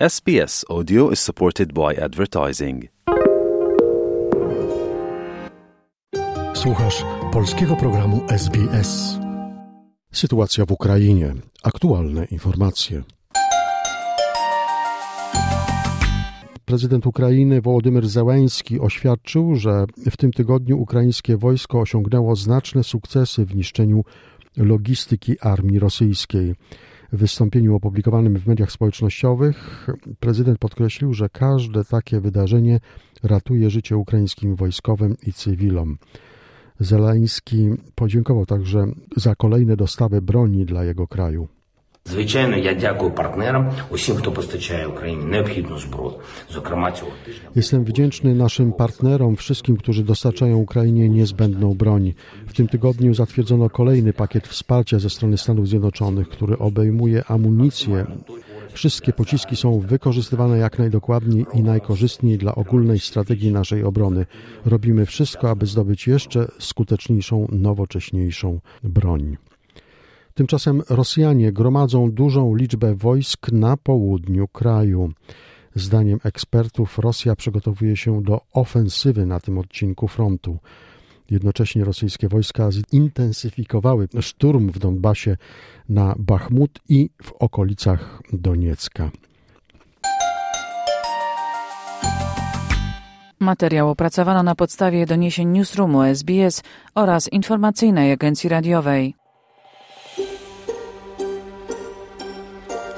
SBS Audio is supported by advertising. Słuchasz polskiego programu SBS. Sytuacja w Ukrainie. Aktualne informacje. Prezydent Ukrainy Wołodymyr Zełenski oświadczył, że w tym tygodniu ukraińskie wojsko osiągnęło znaczne sukcesy w niszczeniu logistyki armii rosyjskiej. W wystąpieniu opublikowanym w mediach społecznościowych prezydent podkreślił, że każde takie wydarzenie ratuje życie ukraińskim wojskowym i cywilom. Zeleński podziękował także za kolejne dostawy broni dla jego kraju. Звичайно, я дякую партнерам, усім, хто постачає Україні необхідну зброю. Зокрема, цього тижня Jestem wdzięczny naszym partnerom, wszystkim, którzy dostarczają Ukrainie niezbędną broń. W tym tygodniu zatwierdzono kolejny pakiet wsparcia ze strony Stanów Zjednoczonych, który obejmuje amunicję. Wszystkie pociski są wykorzystywane jak najdokładniej i najkorzystniej dla ogólnej strategii naszej obrony. Robimy wszystko, aby zdobyć jeszcze skuteczniejszą, nowocześniejszą broń. Tymczasem Rosjanie gromadzą dużą liczbę wojsk na południu kraju. Zdaniem ekspertów Rosja przygotowuje się do ofensywy na tym odcinku frontu. Jednocześnie rosyjskie wojska zintensyfikowały szturm w Donbasie na Bachmut i w okolicach Doniecka. Materiał opracowano na podstawie doniesień Newsroomu SBS oraz informacyjnej agencji radiowej.